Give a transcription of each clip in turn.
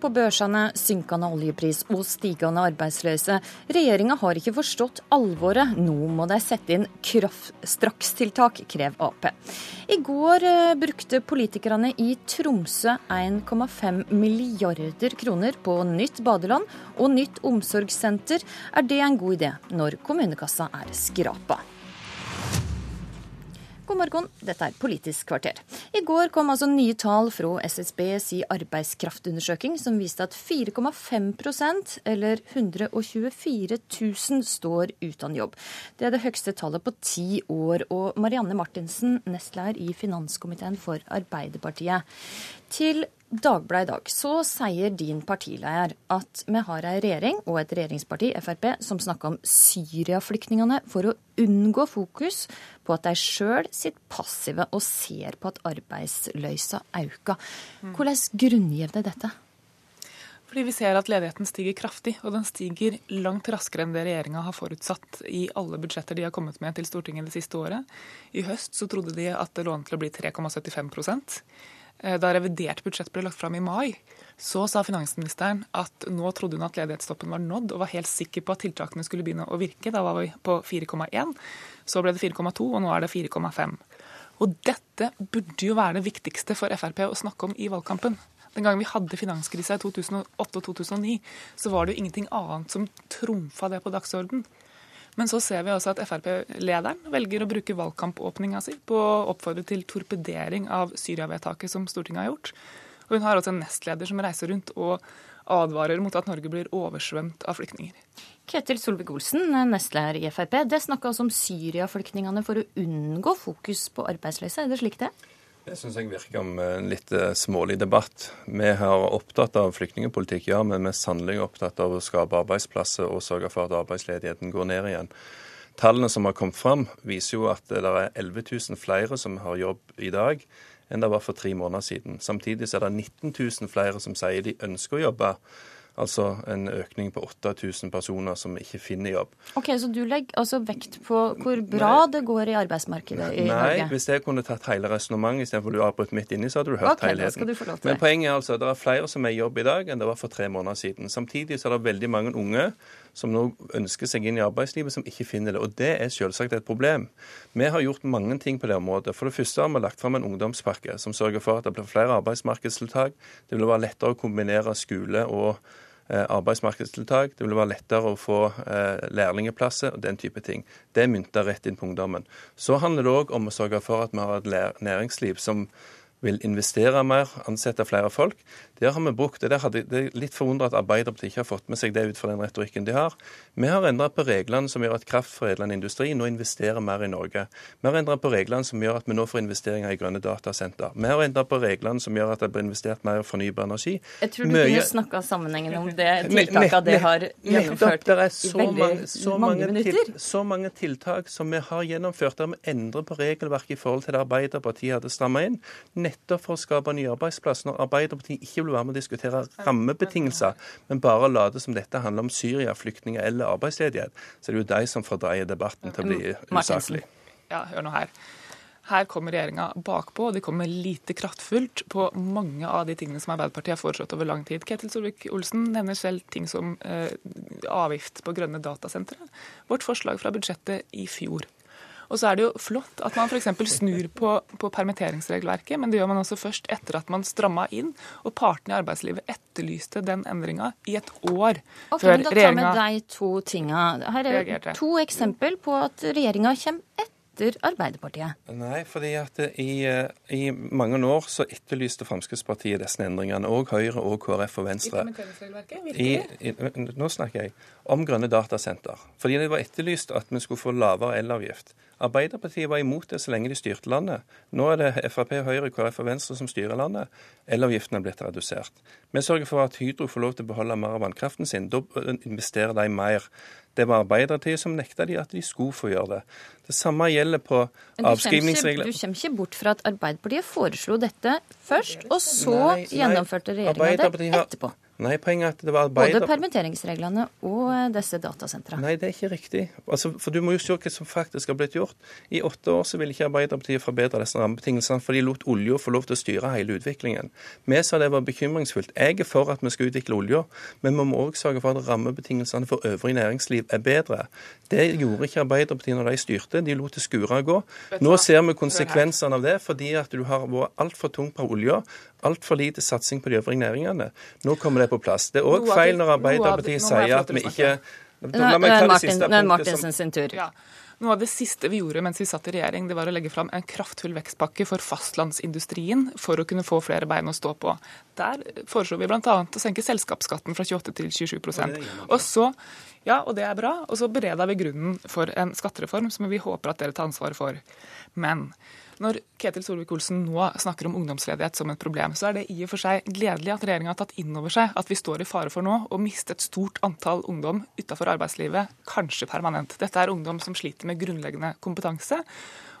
på børsene, synkende oljepris og stigende arbeidsløse. Regjeringa har ikke forstått alvoret. Nå må de sette inn strakstiltak, krever Ap. I går eh, brukte politikerne i Tromsø 1,5 milliarder kroner på nytt badeland og nytt omsorgssenter. Er det en god idé når kommunekassa er skrapa? God morgen, dette er Politisk kvarter. I går kom altså nye tall fra SSBs arbeidskraftundersøking som viste at 4,5% eller 124 000 står uten jobb. Det er det høyeste tallet på ti år. Og Marianne Martinsen, nestleder i finanskomiteen for Arbeiderpartiet. Til Dagbladet i dag så sier din partileder at vi har ei regjering og et regjeringsparti, Frp, som snakker om Syria-flyktningene for å unngå fokus på at de sjøl sitter passive og ser på at arbeidsløysa øker. Hvordan grunngir det dette? Fordi vi ser at ledigheten stiger kraftig, og den stiger langt raskere enn det regjeringa har forutsatt i alle budsjetter de har kommet med til Stortinget det siste året. I høst så trodde de at det lå an til å bli 3,75 Eh, da revidert budsjett ble lagt fram i mai, så sa finansministeren at nå trodde hun at ledighetstoppen var nådd, og var helt sikker på at tiltakene skulle begynne å virke. Da var vi på 4,1. Så ble det 4,2, og nå er det 4,5. Og dette burde jo være det viktigste for Frp å snakke om i valgkampen. Den gangen vi hadde finanskrisa i 2008 og 2009, så var det jo ingenting annet som trumfa det på dagsorden. Men så ser vi også at Frp-lederen velger å bruke valgkampåpninga si på å oppfordre til torpedering av Syria-vedtaket som Stortinget har gjort. Og hun har også en nestleder som reiser rundt og advarer mot at Norge blir oversvømt av flyktninger. Ketil Solvik-Olsen, nestleder i Frp. Det snakka altså om Syria-flyktningene for å unngå fokus på arbeidsløse. Er det slik det er? Det syns jeg virker om en litt eh, smålig debatt. Vi er opptatt av flyktningpolitikk, ja, men vi er sannelig opptatt av å skape arbeidsplasser og sørge for at arbeidsledigheten går ned igjen. Tallene som har kommet fram, viser jo at det er 11 000 flere som har jobb i dag enn det var for tre måneder siden. Samtidig er det 19 000 flere som sier de ønsker å jobbe. Altså en økning på 8000 personer som ikke finner jobb. Ok, Så du legger altså vekt på hvor bra Nei. det går i arbeidsmarkedet i Nei, Norge? Nei, hvis jeg kunne tatt hele resonnementet istedenfor du avbrøt midt inni, så hadde du hørt okay, helheten. Du Men poenget er altså at det er flere som er i jobb i dag enn det var for tre måneder siden. Samtidig så er det veldig mange unge som nå ønsker seg inn i arbeidslivet, som ikke finner det. Og det er selvsagt et problem. Vi har gjort mange ting på det området. For det første har vi lagt fram en ungdomspakke som sørger for at det blir flere arbeidsmarkedstiltak. Det vil være lettere å kombinere skole og arbeidsmarkedstiltak. Det vil være lettere å få eh, lærlingeplasser og den type ting. Det er mynta rett inn på ungdommen. Så handler det òg om å sørge for at vi har et næringsliv som vil investere mer, ansette flere folk. Der har vi brukt det. Hadde, det er litt forundret at Arbeiderpartiet ikke har fått med seg det ut fra den retorikken de har. Vi har endret på reglene som gjør at kraftforedlende industri nå investerer mer i Norge. Vi har endret på reglene som gjør at vi nå får investeringer i grønne datasenter. Vi har endret på reglene som gjør at det blir investert mer i fornybar energi. Jeg tror du Møye... kunne snakka sammenhengen om det tiltaket det har gjennomført så i veldig så mange, mange minutter. Til, så mange tiltak som vi har gjennomført der vi endrer på regelverket i forhold til det Arbeiderpartiet hadde stramma inn nettopp for å skape nye arbeidsplasser. Når Arbeiderpartiet ikke vil være med å diskutere rammebetingelser, men bare late som dette handler om Syria, flyktninger eller arbeidsledighet, så er det jo de som fordreier debatten til å bli usaklig. Ja, hør nå her. Her kommer regjeringa bakpå, og de kommer lite kraftfullt på mange av de tingene som Arbeiderpartiet har foreslått over lang tid. Ketil Solvik-Olsen nevner selv ting som eh, avgift på grønne datasentre. Vårt forslag fra budsjettet i fjor og så er det jo flott at man f.eks. snur på, på, permitteringsregelverket, men det gjør man også først etter at man stramma inn. Og partene i arbeidslivet etterlyste den endringa i et år okay, før regjeringa reagerte. Da tar vi de to tinga. Her er reagerte. to eksempel på at regjeringa kommer etter Arbeiderpartiet? Nei, fordi at i, eh, i mange år så etterlyste Fremskrittspartiet disse endringene. Og Høyre og KrF og Venstre. I, i, nå snakker jeg om grønne datasenter. Fordi det var etterlyst at vi skulle få lavere elavgift. Arbeiderpartiet var imot det så lenge de styrte landet. Nå er det Frp, Høyre, KrF og Venstre som styrer landet. Elavgiften er blitt redusert. Vi sørger for at Hydro får lov til å beholde mer av vannkraften sin. Da investerer de mer. Det var Arbeiderpartiet som nekta de at de skulle få gjøre det. Det samme gjelder på avskrivningsregler. Du kommer ikke bort fra at Arbeiderpartiet foreslo dette først, og så nei, nei, gjennomførte regjeringa det etterpå. Nei, poenget er at det var arbeider... Både permitteringsreglene og disse datasentrene. Nei, det er ikke riktig. Altså, for du må jo se hva som faktisk har blitt gjort. I åtte år så ville ikke Arbeiderpartiet forbedre disse rammebetingelsene, for de lot olja få lov til å styre hele utviklingen. Vi sa det var bekymringsfullt. Jeg er for at vi skal utvikle olja, men vi må òg sørge for at rammebetingelsene for øvrig næringsliv er bedre. Det gjorde ikke Arbeiderpartiet når de styrte. De lot det skure gå. Nå ser vi konsekvensene av det, fordi at du har vært altfor tung på olja altfor lite satsing på de øvrige næringene. Nå kommer det på plass. Det er òg feil når Arbeiderpartiet sier at vi ikke Nå er det. Martinsen sin tur. Ja. Noe av det siste vi gjorde mens vi satt i regjering, det var å legge fram en kraftfull vekstpakke for fastlandsindustrien for å kunne få flere bein å stå på. Der foreslo vi bl.a. å senke selskapsskatten fra 28 til 27% Og så, ja, og det er bra. Og så bereder vi grunnen for en skattereform som vi håper at dere tar ansvaret for. Men når Ketil Solvik-Olsen nå snakker om ungdomsledighet som et problem, så er det i og for seg gledelig at regjeringa har tatt inn over seg at vi står i fare for nå å miste et stort antall ungdom utenfor arbeidslivet, kanskje permanent. Dette er ungdom som sliter med grunnleggende kompetanse.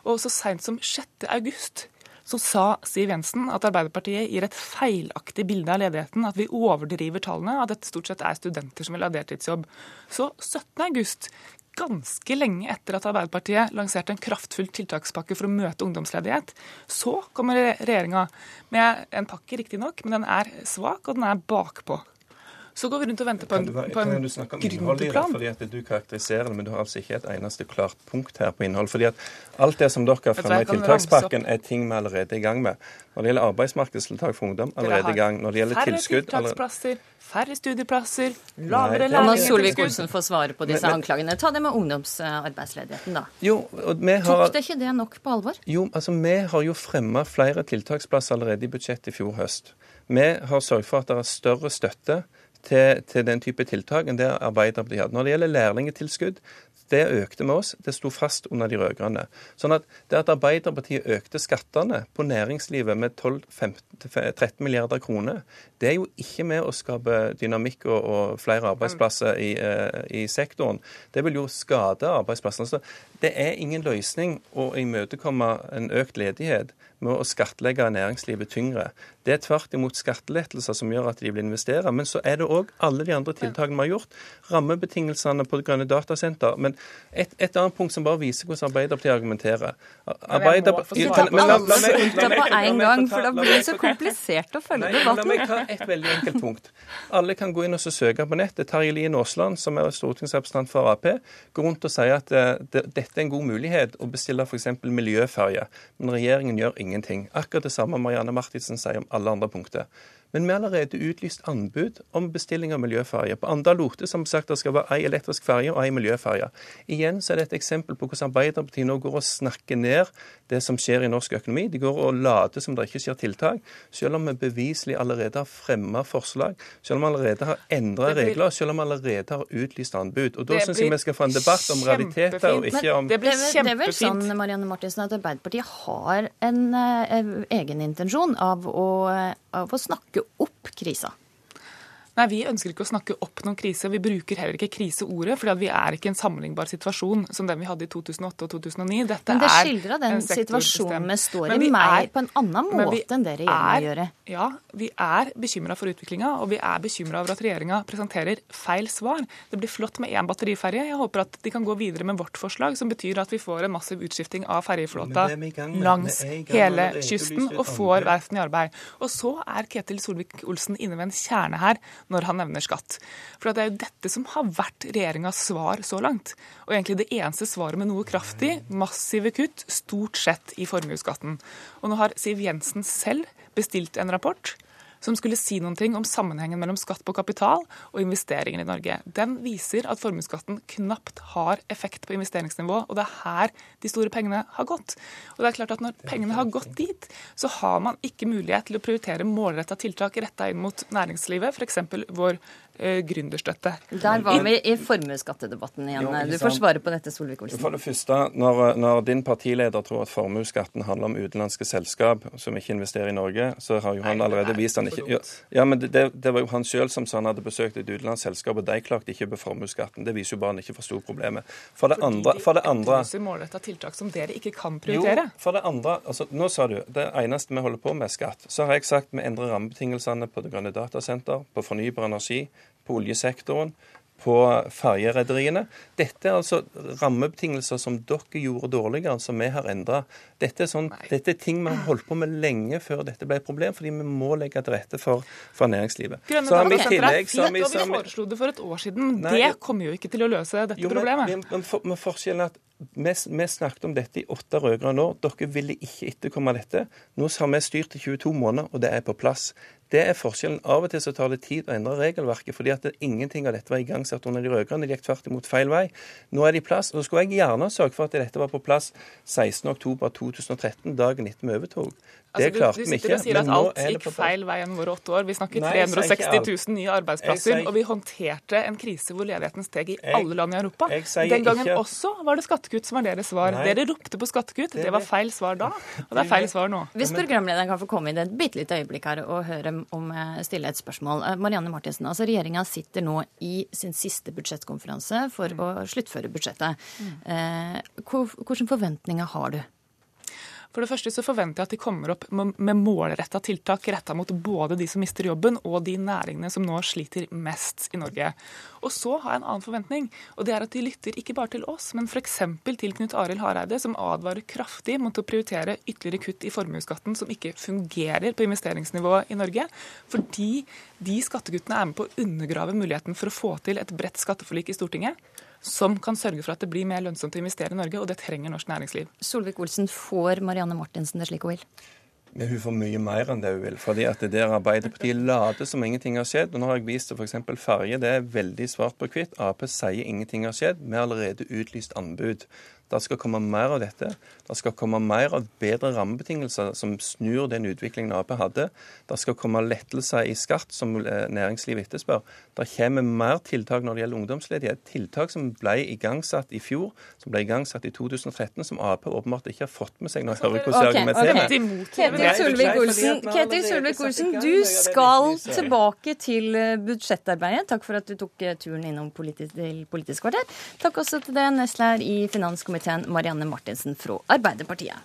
Og så seint som 6. august så sa Siv Jensen at Arbeiderpartiet gir et feilaktig bilde av ledigheten, at vi overdriver tallene, at dette stort sett er studenter som vil ha deltidsjobb. Så 17. august ganske lenge etter at Arbeiderpartiet lanserte en kraftfull tiltakspakke for å møte ungdomsledighet. Så kommer regjeringa med en pakke, riktignok, men den er svak, og den er bakpå. Så går vi rundt og venter på en, på en kan du snakke om innhold i det, fordi at Du karakteriserer det, men du har altså ikke et eneste klart punkt her på innhold. fordi at Alt det som dere har fremmet i tiltakspakken, er ting vi allerede er i gang med. Når det gjelder arbeidsmarkedstiltak for ungdom, allerede i gang. Når det gjelder tilskudd Færre tiltaksplasser, færre studieplasser, lavere lærlingtilskudd. Solvik-Olsen få svare på disse anklagene. Ta det med ungdomsarbeidsledigheten, da. Jo, og vi har... Tok det ikke det nok på alvor? Jo, altså vi har jo fremma flere tiltaksplasser allerede i budsjettet i fjor høst. Vi har sørget for at det er større støtte til, til, den type tiltak enn det Arbeiderpartiet hadde. Når det gjelder lærlingtilskudd, det økte med oss. Det sto fast under de rød-grønne. Sånn at det at Arbeiderpartiet økte skattene på næringslivet med 12-13 milliarder kroner, det er jo ikke med å skape dynamikk og, og flere arbeidsplasser i, uh, i, sektoren. Det vil jo skade arbeidsplassene. Så det er ingen løsning å imøtekomme en økt ledighet med å skattlegge næringslivet tyngre. Det er tvert imot skattelettelser som gjør at de vil investere. Men så er det òg alle de andre tiltakene vi har gjort. Rammebetingelsene på det grønne datasenter. Men et, et, annet punkt som bare viser hvordan Arbeiderpartiet argumenterer. Arbeiderpartiet la, la, på en gang, for da blir det så komplisert å følge debatten. La meg ta et veldig enkelt punkt. Alle kan gå inn og søke på nettet. Terje Lien Aasland, som er stortingsrepresentant for Ap, går rundt og sier at det, eh, det, dette er en god mulighet å bestille f.eks. miljøferje. Men regjeringen gjør ingenting. Akkurat det samme Marianne Martinsen sier om alle andre punkter. Men vi har allerede utlyst anbud om bestilling av miljøferje. På Anda-Lote som sagt det skal være ei elektrisk ferge og ei miljøferge. Igjen så er det et eksempel på hvordan Arbeiderpartiet nå går og snakker ned det som skjer i norsk økonomi. De går og later som det ikke skjer tiltak, selv om vi beviselig allerede har fremma forslag, selv om vi allerede har endra regler, selv om vi allerede har utlyst anbud. Og Da syns jeg vi skal få en debatt om realiteter og ikke om det, blir kjempefint. det, er vel sånn Marianne Martinsen, at Arbeiderpartiet har en uh, egen intensjon av å, av å snakke opp krisa? Nei, Vi ønsker ikke å snakke opp noen krise. Vi bruker heller ikke kriseordet, fordi vi er ikke i en sammenlignbar situasjon som den vi hadde i 2008 og 2009. Dette men det skildrer den situasjonen vi står i, mer på en annen måte enn det regjeringa gjør. Ja, vi er bekymra for utviklinga, og vi er bekymra over at regjeringa presenterer feil svar. Det blir flott med én batteriferje. Jeg håper at de kan gå videre med vårt forslag, som betyr at vi får en massiv utskifting av ferjeflåta langs hele kysten og får verftene i arbeid. Og så er Ketil Solvik-Olsen inne ved en kjerne her når han nevner skatt. For det er jo dette som har vært regjeringas svar så langt. Og egentlig det eneste svaret med noe kraft i. Massive kutt, stort sett i formuesskatten. Og nå har Siv Jensen selv bestilt en rapport som skulle si noen ting om sammenhengen mellom skatt på kapital og investeringer i Norge. Den viser at formuesskatten knapt har effekt på investeringsnivå, og det er her de store pengene har gått. Og det er klart at Når pengene har gått dit, så har man ikke mulighet til å prioritere målretta tiltak retta inn mot næringslivet, f.eks. vår gründerstøtte. Der var vi i formuesskattedebatten igjen. Jo, du får svare på dette, Solvik-Olsen. For det første, når, når, din partileder tror at formuesskatten handler om utenlandske selskap som ikke investerer i Norge, så har jo han allerede vist han ikke Ja, men det, det var jo han sjøl som sa han hadde besøkt et utenlandsselskap, og de klarte ikke på formuesskatten. Det viser jo bare han ikke forsto problemet. For det andre, for det andre målretta tiltak som dere ikke kan prioritere. Jo, for det andre, altså, nå sa du det eneste vi holder på med, er skatt. Så har jeg sagt vi endrer rammebetingelsene på det grønne datasenter, på fornybar energi, på oljesektoren på ferjerederiene. Dette er altså rammebetingelser som dere gjorde dårligere, som vi har endra. Dette, sånn, dette, er ting vi har holdt på med lenge før dette ble et problem, fordi vi må legge til rette for, for næringslivet. Grønne så har vi tillegg, så har vi, så vi foreslo det for et år siden. Nei, det kommer jo ikke til å løse dette jo, problemet. Men, men, for, men forskjellen er at vi, snakket om dette i åtte rød-grønne år. Dere ville ikke etterkomme dette. Nå har vi styrt i 22 måneder, og det er på plass. Det er forskjellen. Av og til så tar det tid å endre regelverket, fordi at det, ingenting av dette var igangsatt under de rød-grønne. De gikk tvert imot feil vei. Nå er det i plass. og Så skulle jeg gjerne sørge for at dette var på plass 16.10.2013, dagen etter vi overtok. Det altså, klarte vi ikke. Du sier at alt gikk feil vei gjennom våre åtte år. Vi snakker 360 000 nye arbeidsplasser, og vi håndterte en krise hvor ledigheten steg i alle land i Europa. Den gangen ikke. også var det skattekutt som var deres svar. Nei. Dere ropte på skattekutt. Det var feil svar da, og det er feil svar nå. Hvis programlederen kan få komme inn et bitte lite øyeblikk her og høre om stille et spørsmål. Eh, Marianne Martinsen, altså regjeringa sitter nå i sin siste budsjettkonferanse for å sluttføre budsjettet. Mm. Eh, hvilke forventninger har du? For det første så forventer jeg at de kommer opp med målretta tiltak retta mot både de som mister jobben og de næringene som nå sliter mest i Norge. Og så har jeg en annen forventning, og det er at de lytter ikke bare til oss, men f.eks. til Knut Arild Hareide, som advarer kraftig mot å prioritere ytterligere kutt i formuesskatten som ikke fungerer på investeringsnivået i Norge, fordi de skattekuttene er med på å undergrave muligheten for å få til et bredt skatteforlik i Stortinget som kan sørge for at det blir mer lønnsomt å investere i Norge, og det trenger norsk næringsliv. Solvik-Olsen, får Marianne Martinsen det slik hun vil? Men hun får mye mer enn det hun vil. fordi at det der Arbeiderpartiet later som ingenting har skjedd. og Nå har jeg vist f.eks. ferje. Det er veldig svart på hvitt. Ap sier ingenting har skjedd. Vi har allerede utlyst anbud. Det skal komme mer av dette. Det skal komme mer av bedre rammebetingelser som snur den utviklingen Ap hadde. Det skal komme lettelser i skatt som eh, næringslivet etterspør. Det kommer mer tiltak når det gjelder ungdomsledighet. Tiltak som ble igangsatt i fjor, som ble igangsatt i 2013, som Ap åpenbart ikke har fått med seg når jeg hører hvordan de argumenterer. Ketil Solvik-Olsen, du skal tilbake til eh, budsjettarbeidet. Takk for at du tok eh, turen innom Politisk, Politisk kvarter. Takk også til deg, nestleder i finanskomiteen komiteen Marianne Martinsen fra Arbeiderpartiet.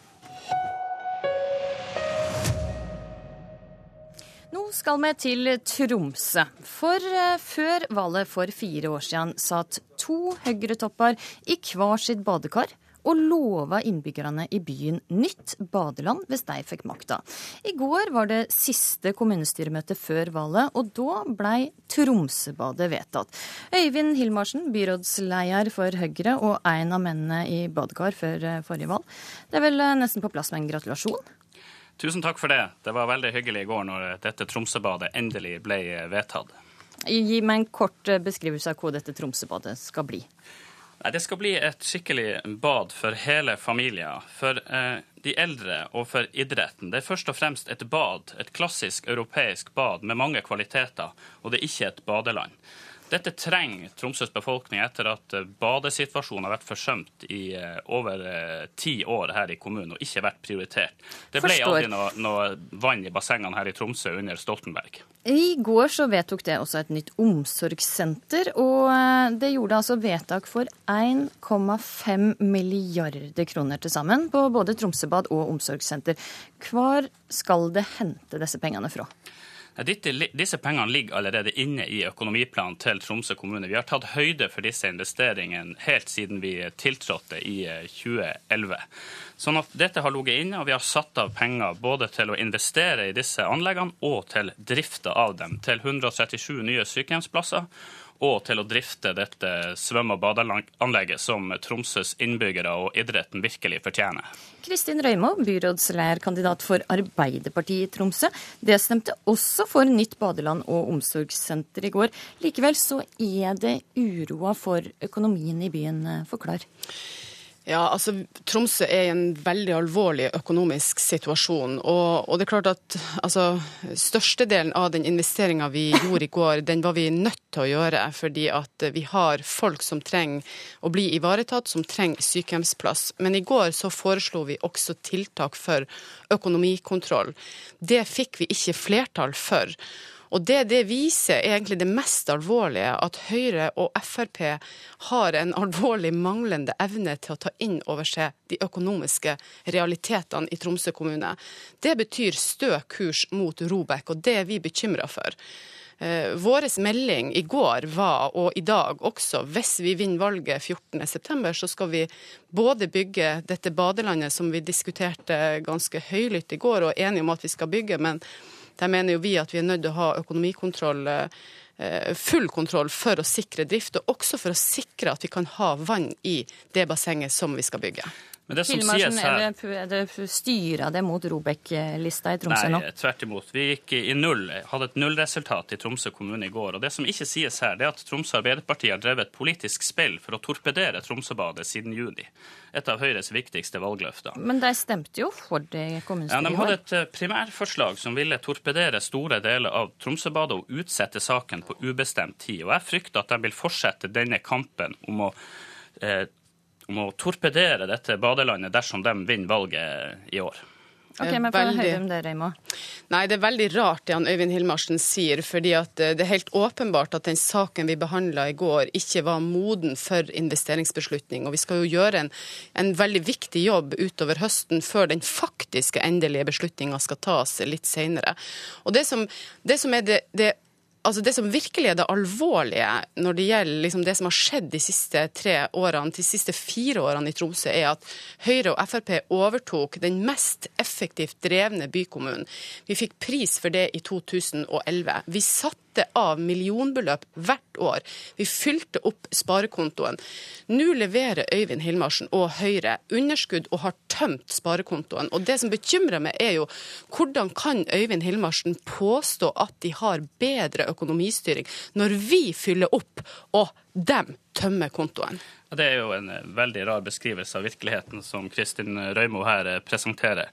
Nå skal vi til Tromsø. For eh, før valget for fire år siden satt to høyretopper i hver sitt badekar og lova innbyggerne i byen nytt badeland hvis de fikk makta. I går var det siste kommunestyremøte før valget, og da blei Tromsøbadet vedtatt. Øyvind Hilmarsen, byrådsleder for Høyre og en av mennene i badekar før eh, forrige valg. Det er vel eh, nesten på plass med en gratulasjon? Tusen takk for det. Det var veldig hyggelig i går når dette Tromsøbadet endelig ble eh, vedtatt. Gi meg en kort beskrivelse av hva dette Tromsøbadet skal bli. Nei, Det skal bli et skikkelig bad for hele familien. For eh, de eldre og for idretten. Det er først og fremst et bad, et klassisk europeisk bad med mange kvaliteter, og det er ikke et badeland. Dette trenger Tromsøs befolkning etter at eh, badesituasjonen har vært forsømt i eh, over eh, ti år her i kommunen og ikke vært prioritert. Det ble Forstår. aldri noe, noe, vann i bassengene her i Tromsø under Stoltenberg. I går så vedtok det også et nytt omsorgssenter, og det gjorde altså vedtak for 1,5 milliarder kroner til sammen på både Tromsøbad og omsorgssenter. Hvor skal det hente disse pengene fra? Disse pengene ligger allerede inne i økonomiplanen til Tromsø kommune. Vi har tatt høyde for disse investeringene helt siden vi tiltrådte i 2011. Eh, sånn at dette har ligget inne, og vi har satt av penger både til å investere i disse anleggene og til drifta av dem. Til 137 nye sykehjemsplasser og til å drifte dette svømme- og badeanlegget som Tromsøs innbyggere og idretten virkelig fortjener. Kristin Røymo, byrådslederkandidat for Arbeiderpartiet i Tromsø. Det stemte også for nytt badeland og omsorgssenter i går. Likevel så er det uroa for økonomien i byen. Forklar. Ja, altså Tromsø er i en veldig alvorlig økonomisk situasjon. Og, og det er klart at altså, Størstedelen av den investeringa vi gjorde i går, den var vi nødt til å gjøre. Fordi at vi har folk som trenger å bli ivaretatt, som trenger sykehjemsplass. Men i går så foreslo vi også tiltak for økonomikontroll. Det fikk vi ikke flertall for. Og det det viser, er egentlig det mest alvorlige, at Høyre og Frp har en alvorlig manglende evne til å ta inn over seg de økonomiske realitetene i Tromsø kommune. Det betyr stø kurs mot Robek, og det er vi bekymra for. Eh, Vår melding i går var, og i dag også, hvis vi vinner valget 14.9, så skal vi både bygge dette badelandet som vi diskuterte ganske høylytt i går, og er enige om at vi skal bygge. men der mener jo vi at vi er nødt til å ha økonomikontroll eh, full kontroll for å sikre drift, og også for å sikre at vi kan ha vann i det bassenget som vi skal bygge. Men det som sies her... Er det, det styra det mot Robek-lista i Tromsø nå? Nei, tvert imot. Vi gikk i null, hadde et nullresultat i Tromsø kommune i går. og Det som ikke sies her, det er at Tromsø Arbeiderparti har drevet et politisk spill for å torpedere Tromsøbadet siden juni. Et av Høyres viktigste valgløfter. Men de stemte jo for det i kommunestyret ja, De hadde et eh, primærforslag som ville torpedere store deler av Tromsøbadet og utsette saken på ubestemt tid. Og Jeg frykter at de vil fortsette denne kampen om å eh, om å torpedere dette badelandet dersom de vinner valget i år. Ok, men veldig... høre om det, Reimo. Nei, Det er veldig rart det han Øyvind Hilmarsen sier. fordi at eh, Det er helt åpenbart at den saken vi behandla i går, ikke var moden for investeringsbeslutning. og Vi skal jo gjøre en, en veldig viktig jobb utover høsten før den faktiske endelige beslutninga skal tas litt seinere. Det, som, det som er det, det Altså Det som virkelig er det alvorlige når det gjelder liksom det som har skjedd de siste tre årene, de siste fire årene i Tromsø, er at Høyre og Frp overtok den mest effektivt drevne bykommunen. Vi fikk pris for det i 2011. Vi satt satte av millionbeløp hvert år. Vi fylte opp sparekontoen. Nå leverer Øyvind Hilmarsen og Høyre underskudd og har tømt sparekontoen. Og det som bekymrer meg, er jo hvordan kan Øyvind Hilmarsen påstå at de har bedre økonomistyring, når vi fyller opp og dem tømmer kontoen? Det er jo en veldig rar beskrivelse av virkeligheten som Kristin Røymo her presenterer.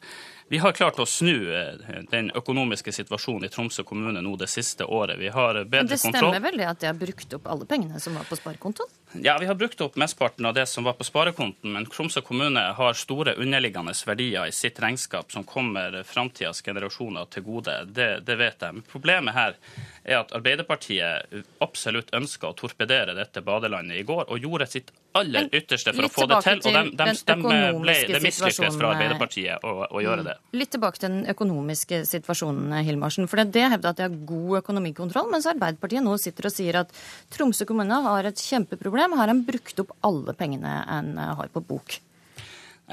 Vi har klart å snu eh, den økonomiske situasjonen i Tromsø kommune nå det siste året. Vi har bedre kontroll. Men det stemmer kontroll. vel det at de har brukt opp alle pengene som var på sparekontoen? Ja, vi har brukt opp mesteparten av det som var på sparekonten, men Tromsø kommune har store underliggende verdier i sitt regnskap som kommer framtidas generasjoner til gode. Det, det vet jeg. Men problemet her er at Arbeiderpartiet absolutt ønska å torpedere dette badelandet i går, og gjorde sitt aller ytterste for å få det til. Og de, de, de, ble, det mislykkes fra Arbeiderpartiet å, å, gjøre det. Mm. Litt tilbake til den økonomiske situasjonen, Hilmarsen. For det hevder at de har god økonomikontroll, mens Arbeiderpartiet nå sitter og sier at Tromsø kommune har et kjempeproblem. Har en brukt opp alle pengene en har på bok?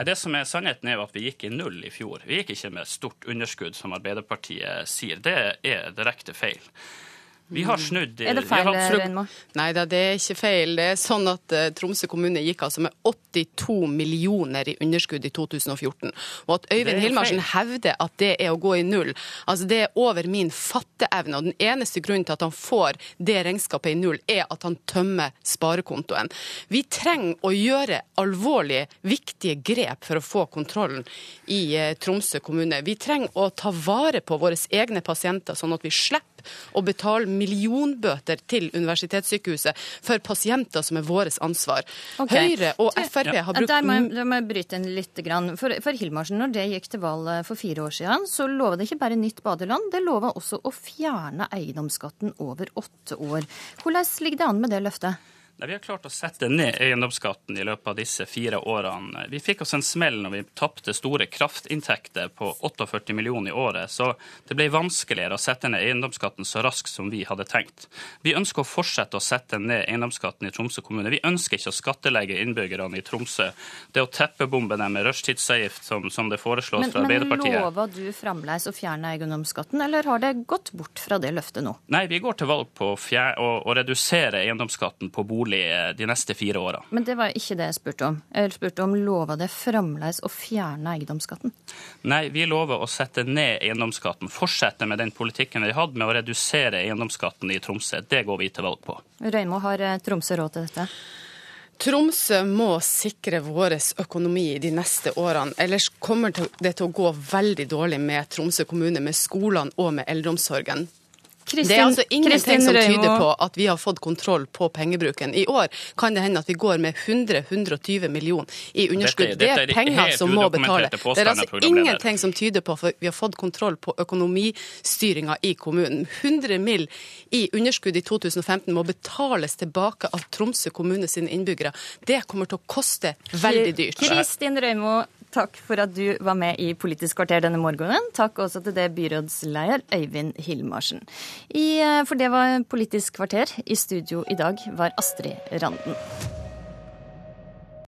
Det som er Sannheten er at vi gikk i null i fjor. Vi gikk ikke med stort underskudd, som Arbeiderpartiet sier. Det er direkte feil. Vi har snudd Er det feil, Reinmo? Nei da, det er ikke feil. Det er sånn at uh, Tromsø kommune gikk altså med 82 millioner i underskudd i 2014. Og at Øyvind Hilmarsen hevder at det er å gå i null, altså det er over min fatteevne. Og den eneste grunnen til at han får det regnskapet i null, er at han tømmer sparekontoen. Vi trenger å gjøre alvorlige, viktige grep for å få kontrollen i uh, Tromsø kommune. Vi trenger å ta vare på våre egne pasienter, sånn at vi slipper å betale millionbøter til universitetssykehuset for pasienter som er vårt ansvar. Okay. Høyre og Frp har brukt Der må jeg, der må jeg bryte inn litt. For, for Hilmarsen, når det gikk til valg for fire år siden, så lova det ikke bare nytt badeland, det lova også å fjerne eiendomsskatten over åtte år. Hvordan ligger det an med det løftet? Nei, Vi har klart å sette ned eiendomsskatten i løpet av disse fire årene. Vi fikk oss en smell når vi tapte store kraftinntekter på 48 millioner i året, så det ble vanskeligere å sette ned eiendomsskatten så raskt som vi hadde tenkt. Vi ønsker å fortsette å sette ned eiendomsskatten i Tromsø kommune. Vi ønsker ikke å skattelegge innbyggerne i Tromsø. Det å teppebombe dem med rushtidsavgift, som, som, det foreslås men, fra Arbeiderpartiet Men lover du fremdeles å fjerne eiendomsskatten, eller har det gått bort fra det løftet nå? Nei, vi går til valg på å, å redusere eiendomsskatten på bolig bolig eh, de neste fire åra. Men det var ikke det jeg spurte om. Jeg spurte om lova det fremdeles å fjerne eiendomsskatten? Nei, vi lover å sette ned eiendomsskatten. Fortsette med den politikken vi hadde med å redusere eiendomsskatten i Tromsø. Det går vi til valg på. Røymo, har eh, Tromsø råd til dette? Tromsø må sikre vår økonomi de neste årene. Ellers kommer det til å gå veldig dårlig med Tromsø kommune, med skolene og med eldreomsorgen. Kristin, det er altså ingenting som tyder på at vi har fått kontroll på pengebruken. I år kan det hende at vi går med 100-120 millioner i underskudd. Dette, dette er det er penger som må betale. Det er altså ingenting som tyder på at vi har fått kontroll på økonomistyringa i kommunen. 100 mill. i underskudd i 2015 må betales tilbake av Tromsø kommune sine innbyggere. Det kommer til å koste veldig dyrt. Kristin Røymo, Takk for at du var med i Politisk kvarter denne morgenen. Takk også til det byrådsleder Øyvind Hilmarsen. I, eh, for det var Politisk kvarter. I studio i dag var Astrid Randen.